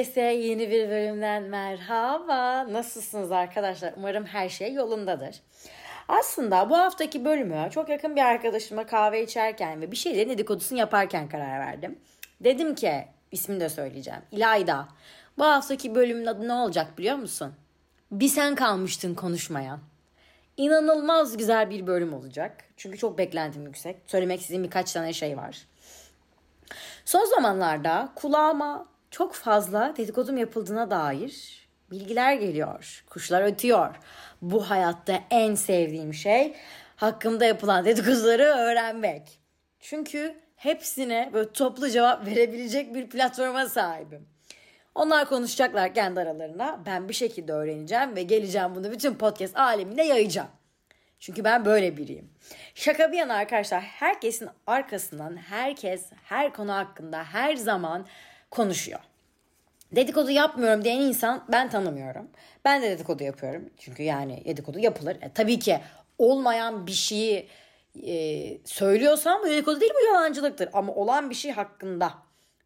Herkese yeni bir bölümden merhaba. Nasılsınız arkadaşlar? Umarım her şey yolundadır. Aslında bu haftaki bölümü çok yakın bir arkadaşıma kahve içerken ve bir şeylerin dedikodusunu yaparken karar verdim. Dedim ki, ismini de söyleyeceğim. İlayda. Bu haftaki bölümün adı ne olacak biliyor musun? Bir sen kalmıştın konuşmayan. İnanılmaz güzel bir bölüm olacak. Çünkü çok beklentim yüksek. Söylemek istediğim birkaç tane şey var. Son zamanlarda kulağıma çok fazla dedikodum yapıldığına dair bilgiler geliyor. Kuşlar ötüyor. Bu hayatta en sevdiğim şey hakkımda yapılan dedikoduları öğrenmek. Çünkü hepsine böyle toplu cevap verebilecek bir platforma sahibim. Onlar konuşacaklar kendi aralarına. Ben bir şekilde öğreneceğim ve geleceğim bunu bütün podcast alemine yayacağım. Çünkü ben böyle biriyim. Şaka bir yana arkadaşlar herkesin arkasından herkes her konu hakkında her zaman konuşuyor. Dedikodu yapmıyorum diyen insan ben tanımıyorum. Ben de dedikodu yapıyorum. Çünkü yani dedikodu yapılır. E, tabii ki olmayan bir şeyi e, söylüyorsam bu dedikodu değil bu yalancılıktır. Ama olan bir şey hakkında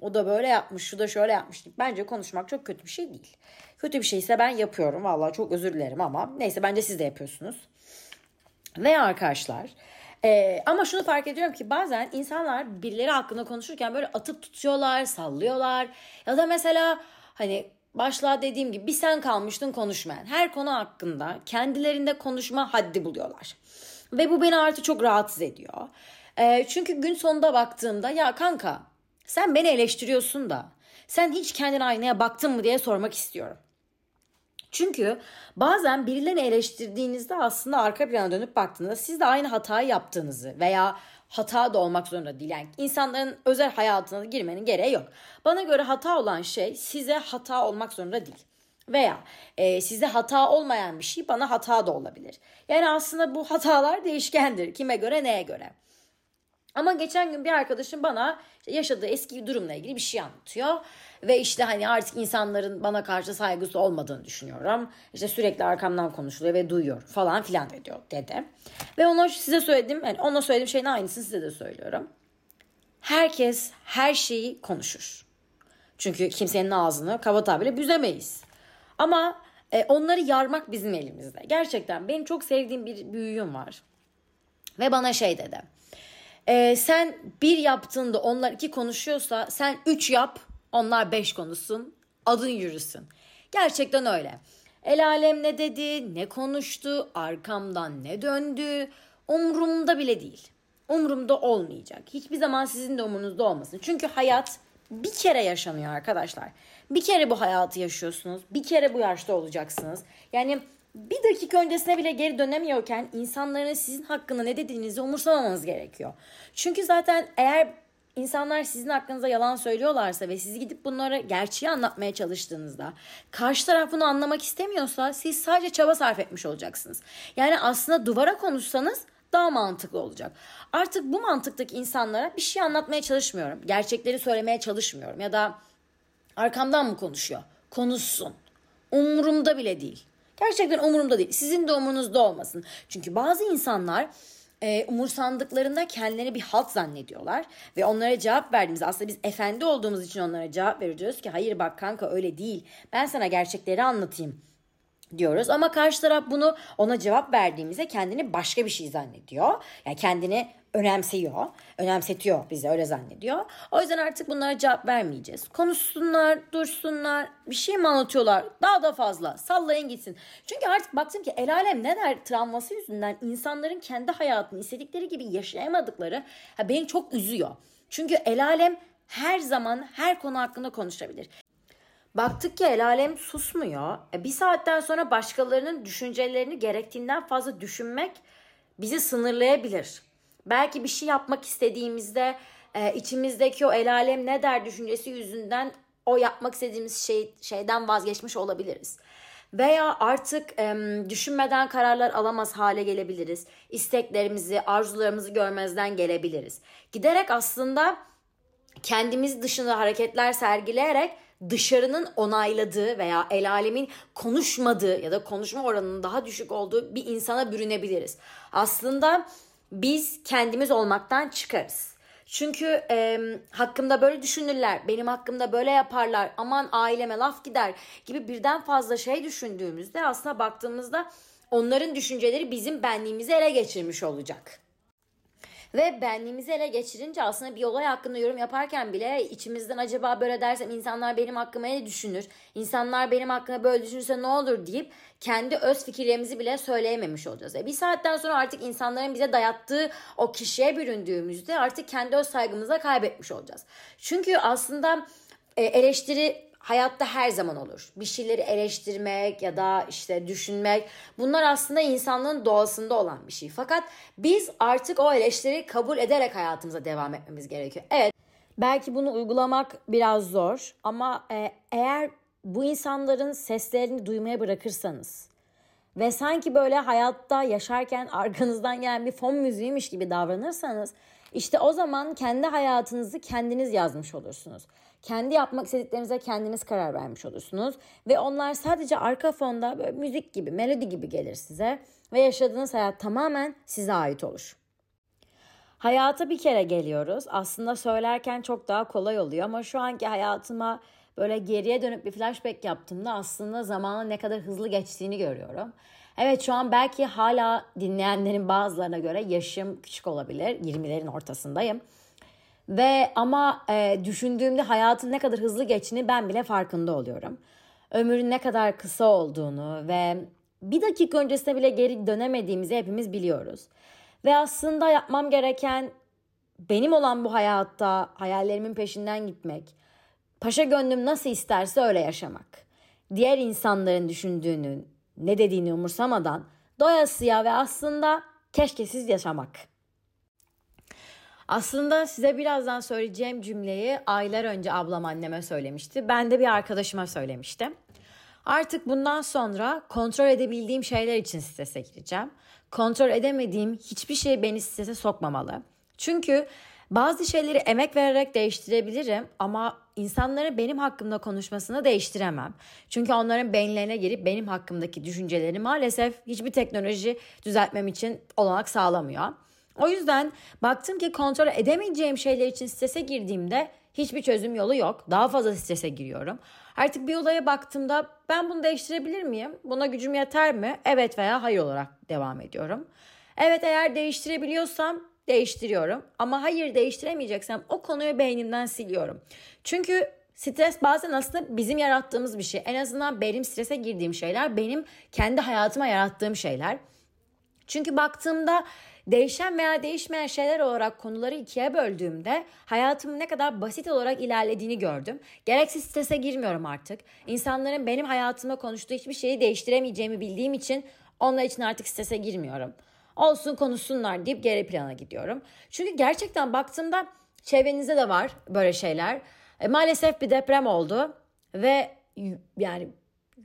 o da böyle yapmış, şu da şöyle yapmış. Bence konuşmak çok kötü bir şey değil. Kötü bir şeyse ben yapıyorum. Vallahi çok özür dilerim ama neyse bence siz de yapıyorsunuz. Ve arkadaşlar ee, ama şunu fark ediyorum ki bazen insanlar birileri hakkında konuşurken böyle atıp tutuyorlar, sallıyorlar. Ya da mesela hani başlığa dediğim gibi bir sen kalmıştın konuşmayan. Her konu hakkında kendilerinde konuşma haddi buluyorlar. Ve bu beni artık çok rahatsız ediyor. Ee, çünkü gün sonunda baktığımda ya kanka sen beni eleştiriyorsun da sen hiç kendine aynaya baktın mı diye sormak istiyorum. Çünkü bazen birilerini eleştirdiğinizde aslında arka plana dönüp baktığınızda siz de aynı hatayı yaptığınızı veya hata da olmak zorunda değil. Yani insanların özel hayatına girmenin gereği yok. Bana göre hata olan şey size hata olmak zorunda değil. Veya e, size hata olmayan bir şey bana hata da olabilir. Yani aslında bu hatalar değişkendir. Kime göre neye göre. Ama geçen gün bir arkadaşım bana yaşadığı eski durumla ilgili bir şey anlatıyor. Ve işte hani artık insanların bana karşı saygısı olmadığını düşünüyorum. İşte sürekli arkamdan konuşuluyor ve duyuyor falan filan diyor dedi. Ve ona size söyledim, yani ona söylediğim şeyin aynısını size de söylüyorum. Herkes her şeyi konuşur. Çünkü kimsenin ağzını kaba tabirle büzemeyiz. Ama e, onları yarmak bizim elimizde. Gerçekten benim çok sevdiğim bir büyüğüm var. Ve bana şey dedi. E, sen bir yaptığında onlar iki konuşuyorsa sen üç yap onlar beş konuşsun adın yürüsün. Gerçekten öyle. El alem ne dedi, ne konuştu, arkamdan ne döndü umurumda bile değil. Umurumda olmayacak. Hiçbir zaman sizin de umurunuzda olmasın. Çünkü hayat bir kere yaşanıyor arkadaşlar. Bir kere bu hayatı yaşıyorsunuz. Bir kere bu yaşta olacaksınız. Yani bir dakika öncesine bile geri dönemiyorken insanların sizin hakkında ne dediğinizi umursamamanız gerekiyor. Çünkü zaten eğer insanlar sizin hakkınızda yalan söylüyorlarsa ve sizi gidip bunlara gerçeği anlatmaya çalıştığınızda karşı taraf bunu anlamak istemiyorsa siz sadece çaba sarf etmiş olacaksınız. Yani aslında duvara konuşsanız daha mantıklı olacak. Artık bu mantıktaki insanlara bir şey anlatmaya çalışmıyorum. Gerçekleri söylemeye çalışmıyorum ya da arkamdan mı konuşuyor? Konuşsun. Umurumda bile değil. Gerçekten umurumda değil. Sizin de umurunuzda olmasın. Çünkü bazı insanlar e, umursandıklarında kendilerini bir halt zannediyorlar ve onlara cevap verdiğimizde aslında biz efendi olduğumuz için onlara cevap veriyoruz ki hayır bak kanka öyle değil ben sana gerçekleri anlatayım diyoruz ama karşı taraf bunu ona cevap verdiğimizde kendini başka bir şey zannediyor. Yani kendini önemsiyor, önemsetiyor bize öyle zannediyor. O yüzden artık bunlara cevap vermeyeceğiz. Konuşsunlar, dursunlar, bir şey mi anlatıyorlar? Daha da fazla sallayın gitsin. Çünkü artık baktım ki el alem ne der travması yüzünden insanların kendi hayatını istedikleri gibi yaşayamadıkları ha, beni çok üzüyor. Çünkü el alem her zaman her konu hakkında konuşabilir. Baktık ki el alem susmuyor. E, bir saatten sonra başkalarının düşüncelerini gerektiğinden fazla düşünmek bizi sınırlayabilir. Belki bir şey yapmak istediğimizde e, içimizdeki o el alem ne der düşüncesi yüzünden o yapmak istediğimiz şey, şeyden vazgeçmiş olabiliriz. Veya artık e, düşünmeden kararlar alamaz hale gelebiliriz. İsteklerimizi, arzularımızı görmezden gelebiliriz. Giderek aslında kendimiz dışında hareketler sergileyerek dışarının onayladığı veya el alemin konuşmadığı ya da konuşma oranının daha düşük olduğu bir insana bürünebiliriz. Aslında biz kendimiz olmaktan çıkarız. Çünkü e, hakkımda böyle düşünürler, benim hakkımda böyle yaparlar, aman aileme laf gider gibi birden fazla şey düşündüğümüzde aslında baktığımızda onların düşünceleri bizim benliğimizi ele geçirmiş olacak. Ve benliğimizi ele geçirince aslında bir olay hakkında yorum yaparken bile içimizden acaba böyle dersem insanlar benim hakkımda ne düşünür? İnsanlar benim hakkında böyle düşünürse ne olur deyip kendi öz fikirlerimizi bile söyleyememiş olacağız. E bir saatten sonra artık insanların bize dayattığı o kişiye büründüğümüzde artık kendi öz saygımızı kaybetmiş olacağız. Çünkü aslında e, eleştiri hayatta her zaman olur. Bir şeyleri eleştirmek ya da işte düşünmek bunlar aslında insanlığın doğasında olan bir şey. Fakat biz artık o eleştiriyi kabul ederek hayatımıza devam etmemiz gerekiyor. Evet belki bunu uygulamak biraz zor ama e, eğer bu insanların seslerini duymaya bırakırsanız ve sanki böyle hayatta yaşarken arkanızdan gelen bir fon müziğiymiş gibi davranırsanız işte o zaman kendi hayatınızı kendiniz yazmış olursunuz. Kendi yapmak istediklerinize kendiniz karar vermiş olursunuz. Ve onlar sadece arka fonda böyle müzik gibi, melodi gibi gelir size. Ve yaşadığınız hayat tamamen size ait olur. Hayata bir kere geliyoruz. Aslında söylerken çok daha kolay oluyor ama şu anki hayatıma böyle geriye dönüp bir flashback yaptığımda aslında zamanın ne kadar hızlı geçtiğini görüyorum. Evet şu an belki hala dinleyenlerin bazılarına göre yaşım küçük olabilir. 20'lerin ortasındayım. Ve ama e, düşündüğümde hayatın ne kadar hızlı geçtiğini ben bile farkında oluyorum. Ömrün ne kadar kısa olduğunu ve bir dakika öncesine bile geri dönemediğimizi hepimiz biliyoruz. Ve aslında yapmam gereken benim olan bu hayatta hayallerimin peşinden gitmek. Paşa gönlüm nasıl isterse öyle yaşamak. Diğer insanların düşündüğünün, ne dediğini umursamadan doyasıya ve aslında keşkesiz yaşamak. Aslında size birazdan söyleyeceğim cümleyi aylar önce ablam anneme söylemişti. Ben de bir arkadaşıma söylemiştim. Artık bundan sonra kontrol edebildiğim şeyler için strese gireceğim. Kontrol edemediğim hiçbir şey beni strese sokmamalı. Çünkü bazı şeyleri emek vererek değiştirebilirim ama insanları benim hakkımda konuşmasını değiştiremem. Çünkü onların beyinlerine girip benim hakkımdaki düşünceleri maalesef hiçbir teknoloji düzeltmem için olanak sağlamıyor. O yüzden baktım ki kontrol edemeyeceğim şeyler için strese girdiğimde hiçbir çözüm yolu yok. Daha fazla strese giriyorum. Artık bir olaya baktığımda ben bunu değiştirebilir miyim? Buna gücüm yeter mi? Evet veya hayır olarak devam ediyorum. Evet eğer değiştirebiliyorsam değiştiriyorum. Ama hayır değiştiremeyeceksem o konuyu beynimden siliyorum. Çünkü stres bazen aslında bizim yarattığımız bir şey. En azından benim strese girdiğim şeyler benim kendi hayatıma yarattığım şeyler. Çünkü baktığımda değişen veya değişmeyen şeyler olarak konuları ikiye böldüğümde hayatımın ne kadar basit olarak ilerlediğini gördüm. Gereksiz strese girmiyorum artık. İnsanların benim hayatımda konuştuğu hiçbir şeyi değiştiremeyeceğimi bildiğim için onlar için artık strese girmiyorum. Olsun konuşsunlar deyip geri plana gidiyorum. Çünkü gerçekten baktığımda çevrenizde de var böyle şeyler. E, maalesef bir deprem oldu ve yani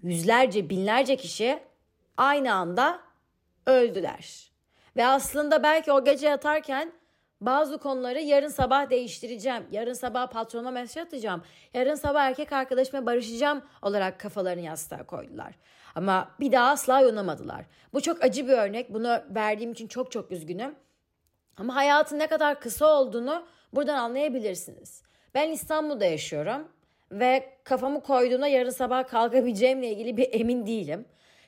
yüzlerce binlerce kişi aynı anda öldüler. Ve aslında belki o gece yatarken bazı konuları yarın sabah değiştireceğim. Yarın sabah patronuma mesaj atacağım. Yarın sabah erkek arkadaşıma barışacağım olarak kafalarını yastığa koydular. Ama bir daha asla uyanamadılar. Bu çok acı bir örnek. Bunu verdiğim için çok çok üzgünüm. Ama hayatın ne kadar kısa olduğunu buradan anlayabilirsiniz. Ben İstanbul'da yaşıyorum ve kafamı koyduğumda yarın sabah kalkabileceğimle ilgili bir emin değilim.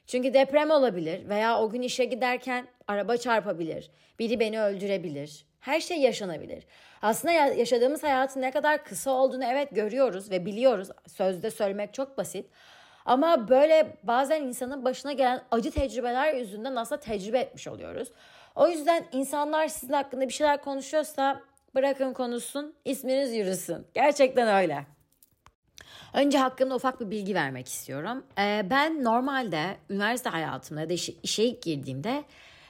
Çünkü deprem olabilir veya o gün işe giderken araba çarpabilir. Biri beni öldürebilir. Her şey yaşanabilir. Aslında yaşadığımız hayatın ne kadar kısa olduğunu evet görüyoruz ve biliyoruz. Sözde söylemek çok basit. Ama böyle bazen insanın başına gelen acı tecrübeler yüzünden aslında tecrübe etmiş oluyoruz. O yüzden insanlar sizin hakkında bir şeyler konuşuyorsa bırakın konuşsun, isminiz yürüsün. Gerçekten öyle. Önce hakkında ufak bir bilgi vermek istiyorum. Ee, ben normalde üniversite hayatımda ya da işe, işe ilk girdiğimde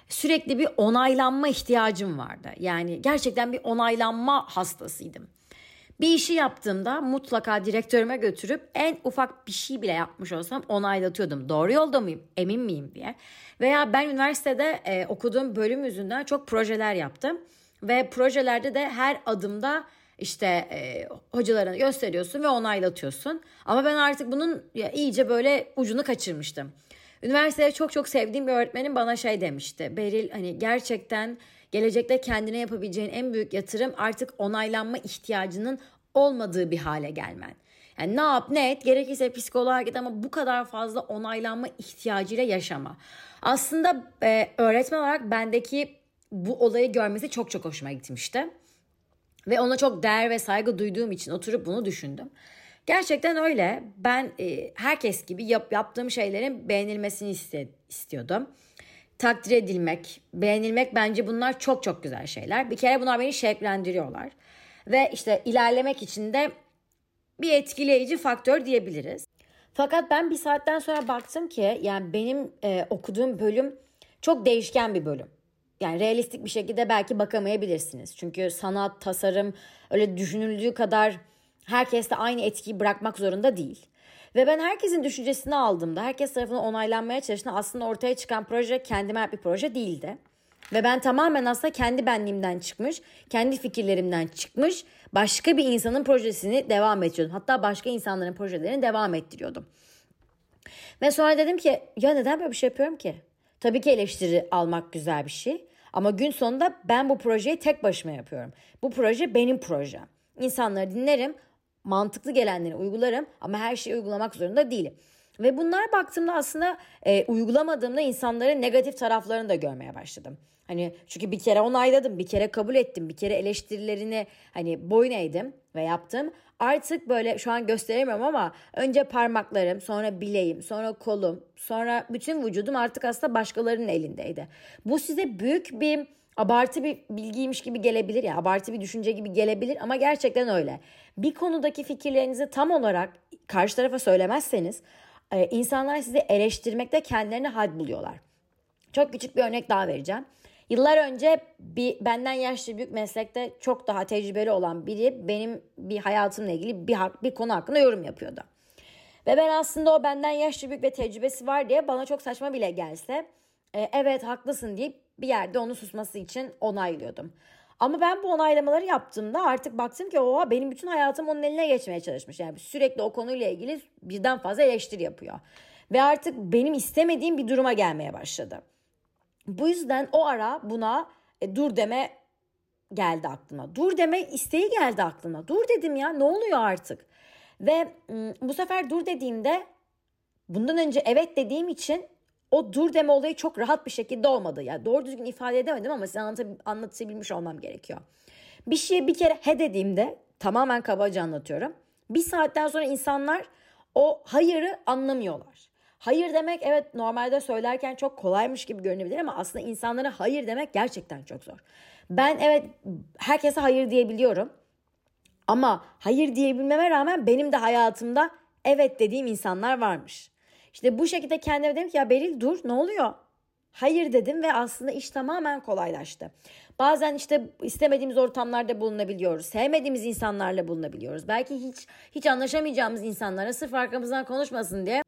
sürekli bir onaylanma ihtiyacım vardı. Yani gerçekten bir onaylanma hastasıydım. Bir işi yaptığımda mutlaka direktörüme götürüp en ufak bir şey bile yapmış olsam onaylatıyordum. Doğru yolda mıyım, emin miyim diye. Veya ben üniversitede e, okuduğum bölüm yüzünden çok projeler yaptım. Ve projelerde de her adımda işte e, hocalarına gösteriyorsun ve onaylatıyorsun. Ama ben artık bunun ya, iyice böyle ucunu kaçırmıştım. Üniversitede çok çok sevdiğim bir öğretmenim bana şey demişti. Beril hani gerçekten gelecekte kendine yapabileceğin en büyük yatırım artık onaylanma ihtiyacının olmadığı bir hale gelmen. Yani ne yap ne et gerekirse psikoloğa git ama bu kadar fazla onaylanma ihtiyacıyla yaşama. Aslında e, öğretmen olarak bendeki bu olayı görmesi çok çok hoşuma gitmişti. Ve ona çok değer ve saygı duyduğum için oturup bunu düşündüm. Gerçekten öyle. Ben e, herkes gibi yap, yaptığım şeylerin beğenilmesini iste, istiyordum. Takdir edilmek, beğenilmek bence bunlar çok çok güzel şeyler. Bir kere bunlar beni şevklendiriyorlar. Ve işte ilerlemek için de bir etkileyici faktör diyebiliriz. Fakat ben bir saatten sonra baktım ki yani benim e, okuduğum bölüm çok değişken bir bölüm. Yani realistik bir şekilde belki bakamayabilirsiniz. Çünkü sanat, tasarım öyle düşünüldüğü kadar herkes de aynı etkiyi bırakmak zorunda değil. Ve ben herkesin düşüncesini aldığımda, herkes tarafından onaylanmaya çalıştığımda aslında ortaya çıkan proje kendime ait bir proje değildi. Ve ben tamamen aslında kendi benliğimden çıkmış, kendi fikirlerimden çıkmış başka bir insanın projesini devam ettiriyordum. Hatta başka insanların projelerini devam ettiriyordum. Ve sonra dedim ki ya neden böyle bir şey yapıyorum ki? Tabii ki eleştiri almak güzel bir şey. Ama gün sonunda ben bu projeyi tek başıma yapıyorum. Bu proje benim projem. İnsanları dinlerim, mantıklı gelenleri uygularım ama her şeyi uygulamak zorunda değilim. Ve bunlar baktığımda aslında e, uygulamadığımda insanların negatif taraflarını da görmeye başladım. Hani çünkü bir kere onayladım, bir kere kabul ettim, bir kere eleştirilerini hani boyun eğdim ve yaptım. Artık böyle şu an gösteremiyorum ama önce parmaklarım, sonra bileğim, sonra kolum, sonra bütün vücudum artık aslında başkalarının elindeydi. Bu size büyük bir abartı bir bilgiymiş gibi gelebilir ya, abartı bir düşünce gibi gelebilir ama gerçekten öyle. Bir konudaki fikirlerinizi tam olarak karşı tarafa söylemezseniz e, insanlar sizi eleştirmekte kendilerini had buluyorlar. Çok küçük bir örnek daha vereceğim. Yıllar önce bir benden yaşlı büyük meslekte çok daha tecrübeli olan biri benim bir hayatımla ilgili bir, bir konu hakkında yorum yapıyordu. Ve ben aslında o benden yaşlı büyük ve tecrübesi var diye bana çok saçma bile gelse e, evet haklısın deyip bir yerde onu susması için onaylıyordum. Ama ben bu onaylamaları yaptığımda artık baktım ki oha benim bütün hayatım onun eline geçmeye çalışmış. Yani sürekli o konuyla ilgili birden fazla eleştiri yapıyor. Ve artık benim istemediğim bir duruma gelmeye başladı. Bu yüzden o ara buna e, dur deme geldi aklıma. Dur deme isteği geldi aklıma. Dur dedim ya ne oluyor artık? Ve bu sefer dur dediğimde bundan önce evet dediğim için o dur deme olayı çok rahat bir şekilde olmadı. Yani doğru düzgün ifade edemedim ama size anlat anlatabilmiş olmam gerekiyor. Bir şeye bir kere he dediğimde tamamen kabaca anlatıyorum. Bir saatten sonra insanlar o hayırı anlamıyorlar. Hayır demek evet normalde söylerken çok kolaymış gibi görünebilir ama aslında insanlara hayır demek gerçekten çok zor. Ben evet herkese hayır diyebiliyorum. Ama hayır diyebilmeme rağmen benim de hayatımda evet dediğim insanlar varmış. İşte bu şekilde kendime dedim ki ya Beril dur ne oluyor? Hayır dedim ve aslında iş tamamen kolaylaştı. Bazen işte istemediğimiz ortamlarda bulunabiliyoruz. Sevmediğimiz insanlarla bulunabiliyoruz. Belki hiç hiç anlaşamayacağımız insanlara sırf arkamızdan konuşmasın diye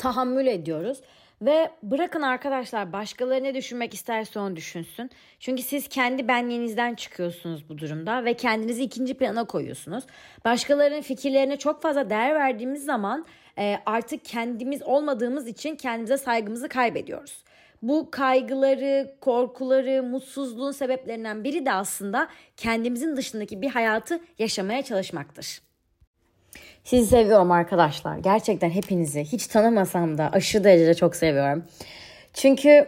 tahammül ediyoruz. Ve bırakın arkadaşlar başkaları ne düşünmek isterse onu düşünsün. Çünkü siz kendi benliğinizden çıkıyorsunuz bu durumda ve kendinizi ikinci plana koyuyorsunuz. Başkalarının fikirlerine çok fazla değer verdiğimiz zaman e, artık kendimiz olmadığımız için kendimize saygımızı kaybediyoruz. Bu kaygıları, korkuları, mutsuzluğun sebeplerinden biri de aslında kendimizin dışındaki bir hayatı yaşamaya çalışmaktır. Sizi seviyorum arkadaşlar. Gerçekten hepinizi hiç tanımasam da aşırı derecede çok seviyorum. Çünkü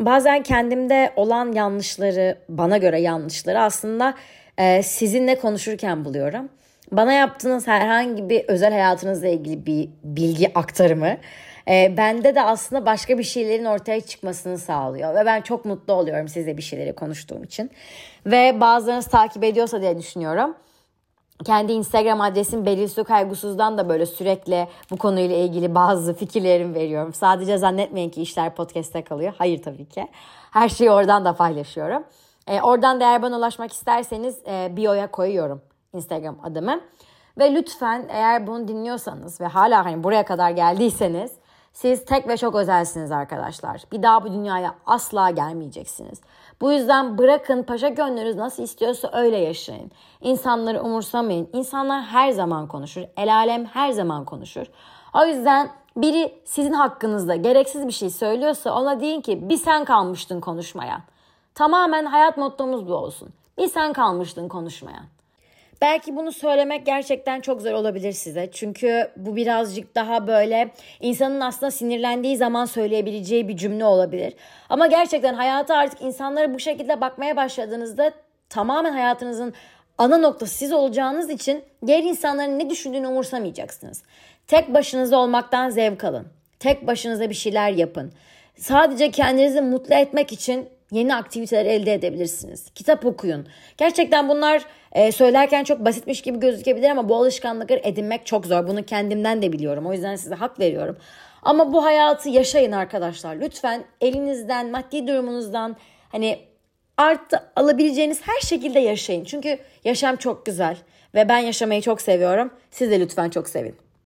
bazen kendimde olan yanlışları, bana göre yanlışları aslında e, sizinle konuşurken buluyorum. Bana yaptığınız herhangi bir özel hayatınızla ilgili bir bilgi aktarımı e, bende de aslında başka bir şeylerin ortaya çıkmasını sağlıyor. Ve ben çok mutlu oluyorum size bir şeyleri konuştuğum için. Ve bazılarınız takip ediyorsa diye düşünüyorum kendi Instagram adresim Beril Su Kaygusuz'dan da böyle sürekli bu konuyla ilgili bazı fikirlerimi veriyorum. Sadece zannetmeyin ki işler podcast'te kalıyor. Hayır tabii ki. Her şeyi oradan da paylaşıyorum. E, oradan da eğer bana ulaşmak isterseniz e, bio'ya koyuyorum Instagram adımı. Ve lütfen eğer bunu dinliyorsanız ve hala hani buraya kadar geldiyseniz siz tek ve çok özelsiniz arkadaşlar. Bir daha bu dünyaya asla gelmeyeceksiniz. Bu yüzden bırakın paşa gönlünüz nasıl istiyorsa öyle yaşayın. İnsanları umursamayın. İnsanlar her zaman konuşur. El alem her zaman konuşur. O yüzden biri sizin hakkınızda gereksiz bir şey söylüyorsa ona deyin ki bir sen kalmıştın konuşmaya. Tamamen hayat mottomuz bu olsun. Bir sen kalmıştın konuşmayan. Belki bunu söylemek gerçekten çok zor olabilir size. Çünkü bu birazcık daha böyle insanın aslında sinirlendiği zaman söyleyebileceği bir cümle olabilir. Ama gerçekten hayata artık insanlara bu şekilde bakmaya başladığınızda tamamen hayatınızın ana noktası siz olacağınız için diğer insanların ne düşündüğünü umursamayacaksınız. Tek başınıza olmaktan zevk alın. Tek başınıza bir şeyler yapın. Sadece kendinizi mutlu etmek için yeni aktiviteler elde edebilirsiniz. Kitap okuyun. Gerçekten bunlar e, söylerken çok basitmiş gibi gözükebilir ama bu alışkanlıkları edinmek çok zor. Bunu kendimden de biliyorum. O yüzden size hak veriyorum. Ama bu hayatı yaşayın arkadaşlar. Lütfen elinizden, maddi durumunuzdan hani artı alabileceğiniz her şekilde yaşayın. Çünkü yaşam çok güzel ve ben yaşamayı çok seviyorum. Siz de lütfen çok sevin.